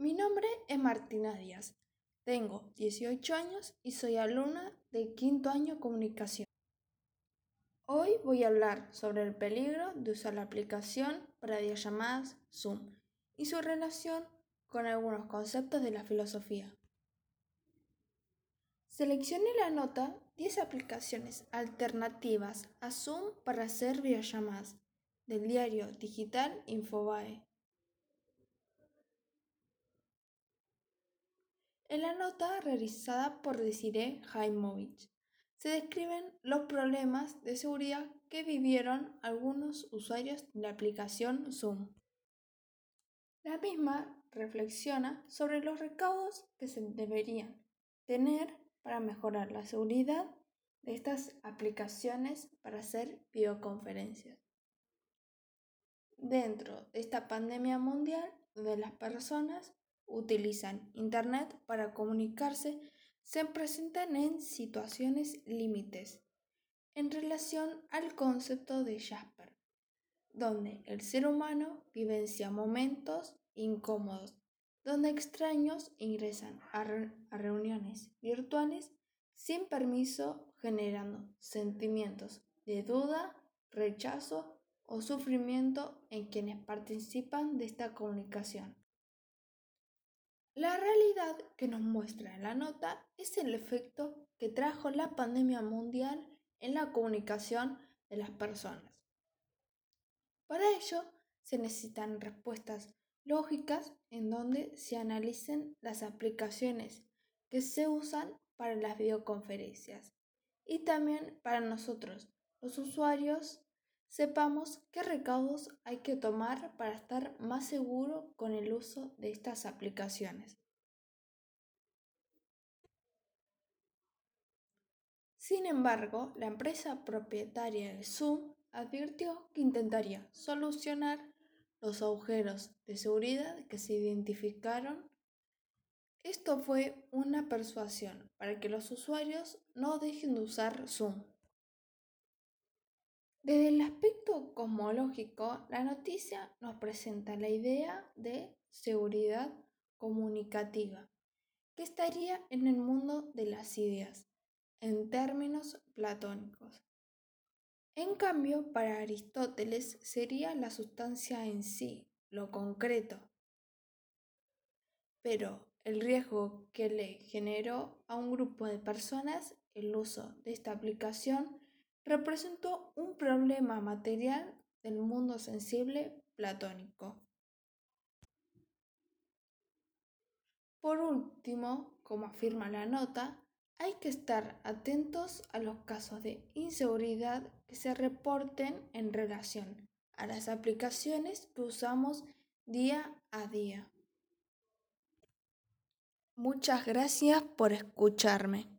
Mi nombre es Martina Díaz. Tengo 18 años y soy alumna de quinto año comunicación. Hoy voy a hablar sobre el peligro de usar la aplicación para videollamadas Zoom y su relación con algunos conceptos de la filosofía. Seleccioné la nota 10 aplicaciones alternativas a Zoom para hacer videollamadas del diario digital Infobae. En la nota realizada por Desiree Jaimovich se describen los problemas de seguridad que vivieron algunos usuarios de la aplicación Zoom. La misma reflexiona sobre los recaudos que se deberían tener para mejorar la seguridad de estas aplicaciones para hacer videoconferencias. Dentro de esta pandemia mundial, donde las personas utilizan Internet para comunicarse se presentan en situaciones límites en relación al concepto de Jasper, donde el ser humano vivencia momentos incómodos, donde extraños ingresan a, a reuniones virtuales sin permiso generando sentimientos de duda, rechazo o sufrimiento en quienes participan de esta comunicación. La realidad que nos muestra la nota es el efecto que trajo la pandemia mundial en la comunicación de las personas. Para ello se necesitan respuestas lógicas en donde se analicen las aplicaciones que se usan para las videoconferencias y también para nosotros, los usuarios, sepamos qué recaudos hay que tomar para estar más seguro con el uso de estas aplicaciones. Sin embargo, la empresa propietaria de Zoom advirtió que intentaría solucionar los agujeros de seguridad que se identificaron. Esto fue una persuasión para que los usuarios no dejen de usar Zoom. Desde el aspecto cosmológico, la noticia nos presenta la idea de seguridad comunicativa, que estaría en el mundo de las ideas, en términos platónicos. En cambio, para Aristóteles sería la sustancia en sí, lo concreto. Pero el riesgo que le generó a un grupo de personas el uso de esta aplicación representó un problema material del mundo sensible platónico. Por último, como afirma la nota, hay que estar atentos a los casos de inseguridad que se reporten en relación a las aplicaciones que usamos día a día. Muchas gracias por escucharme.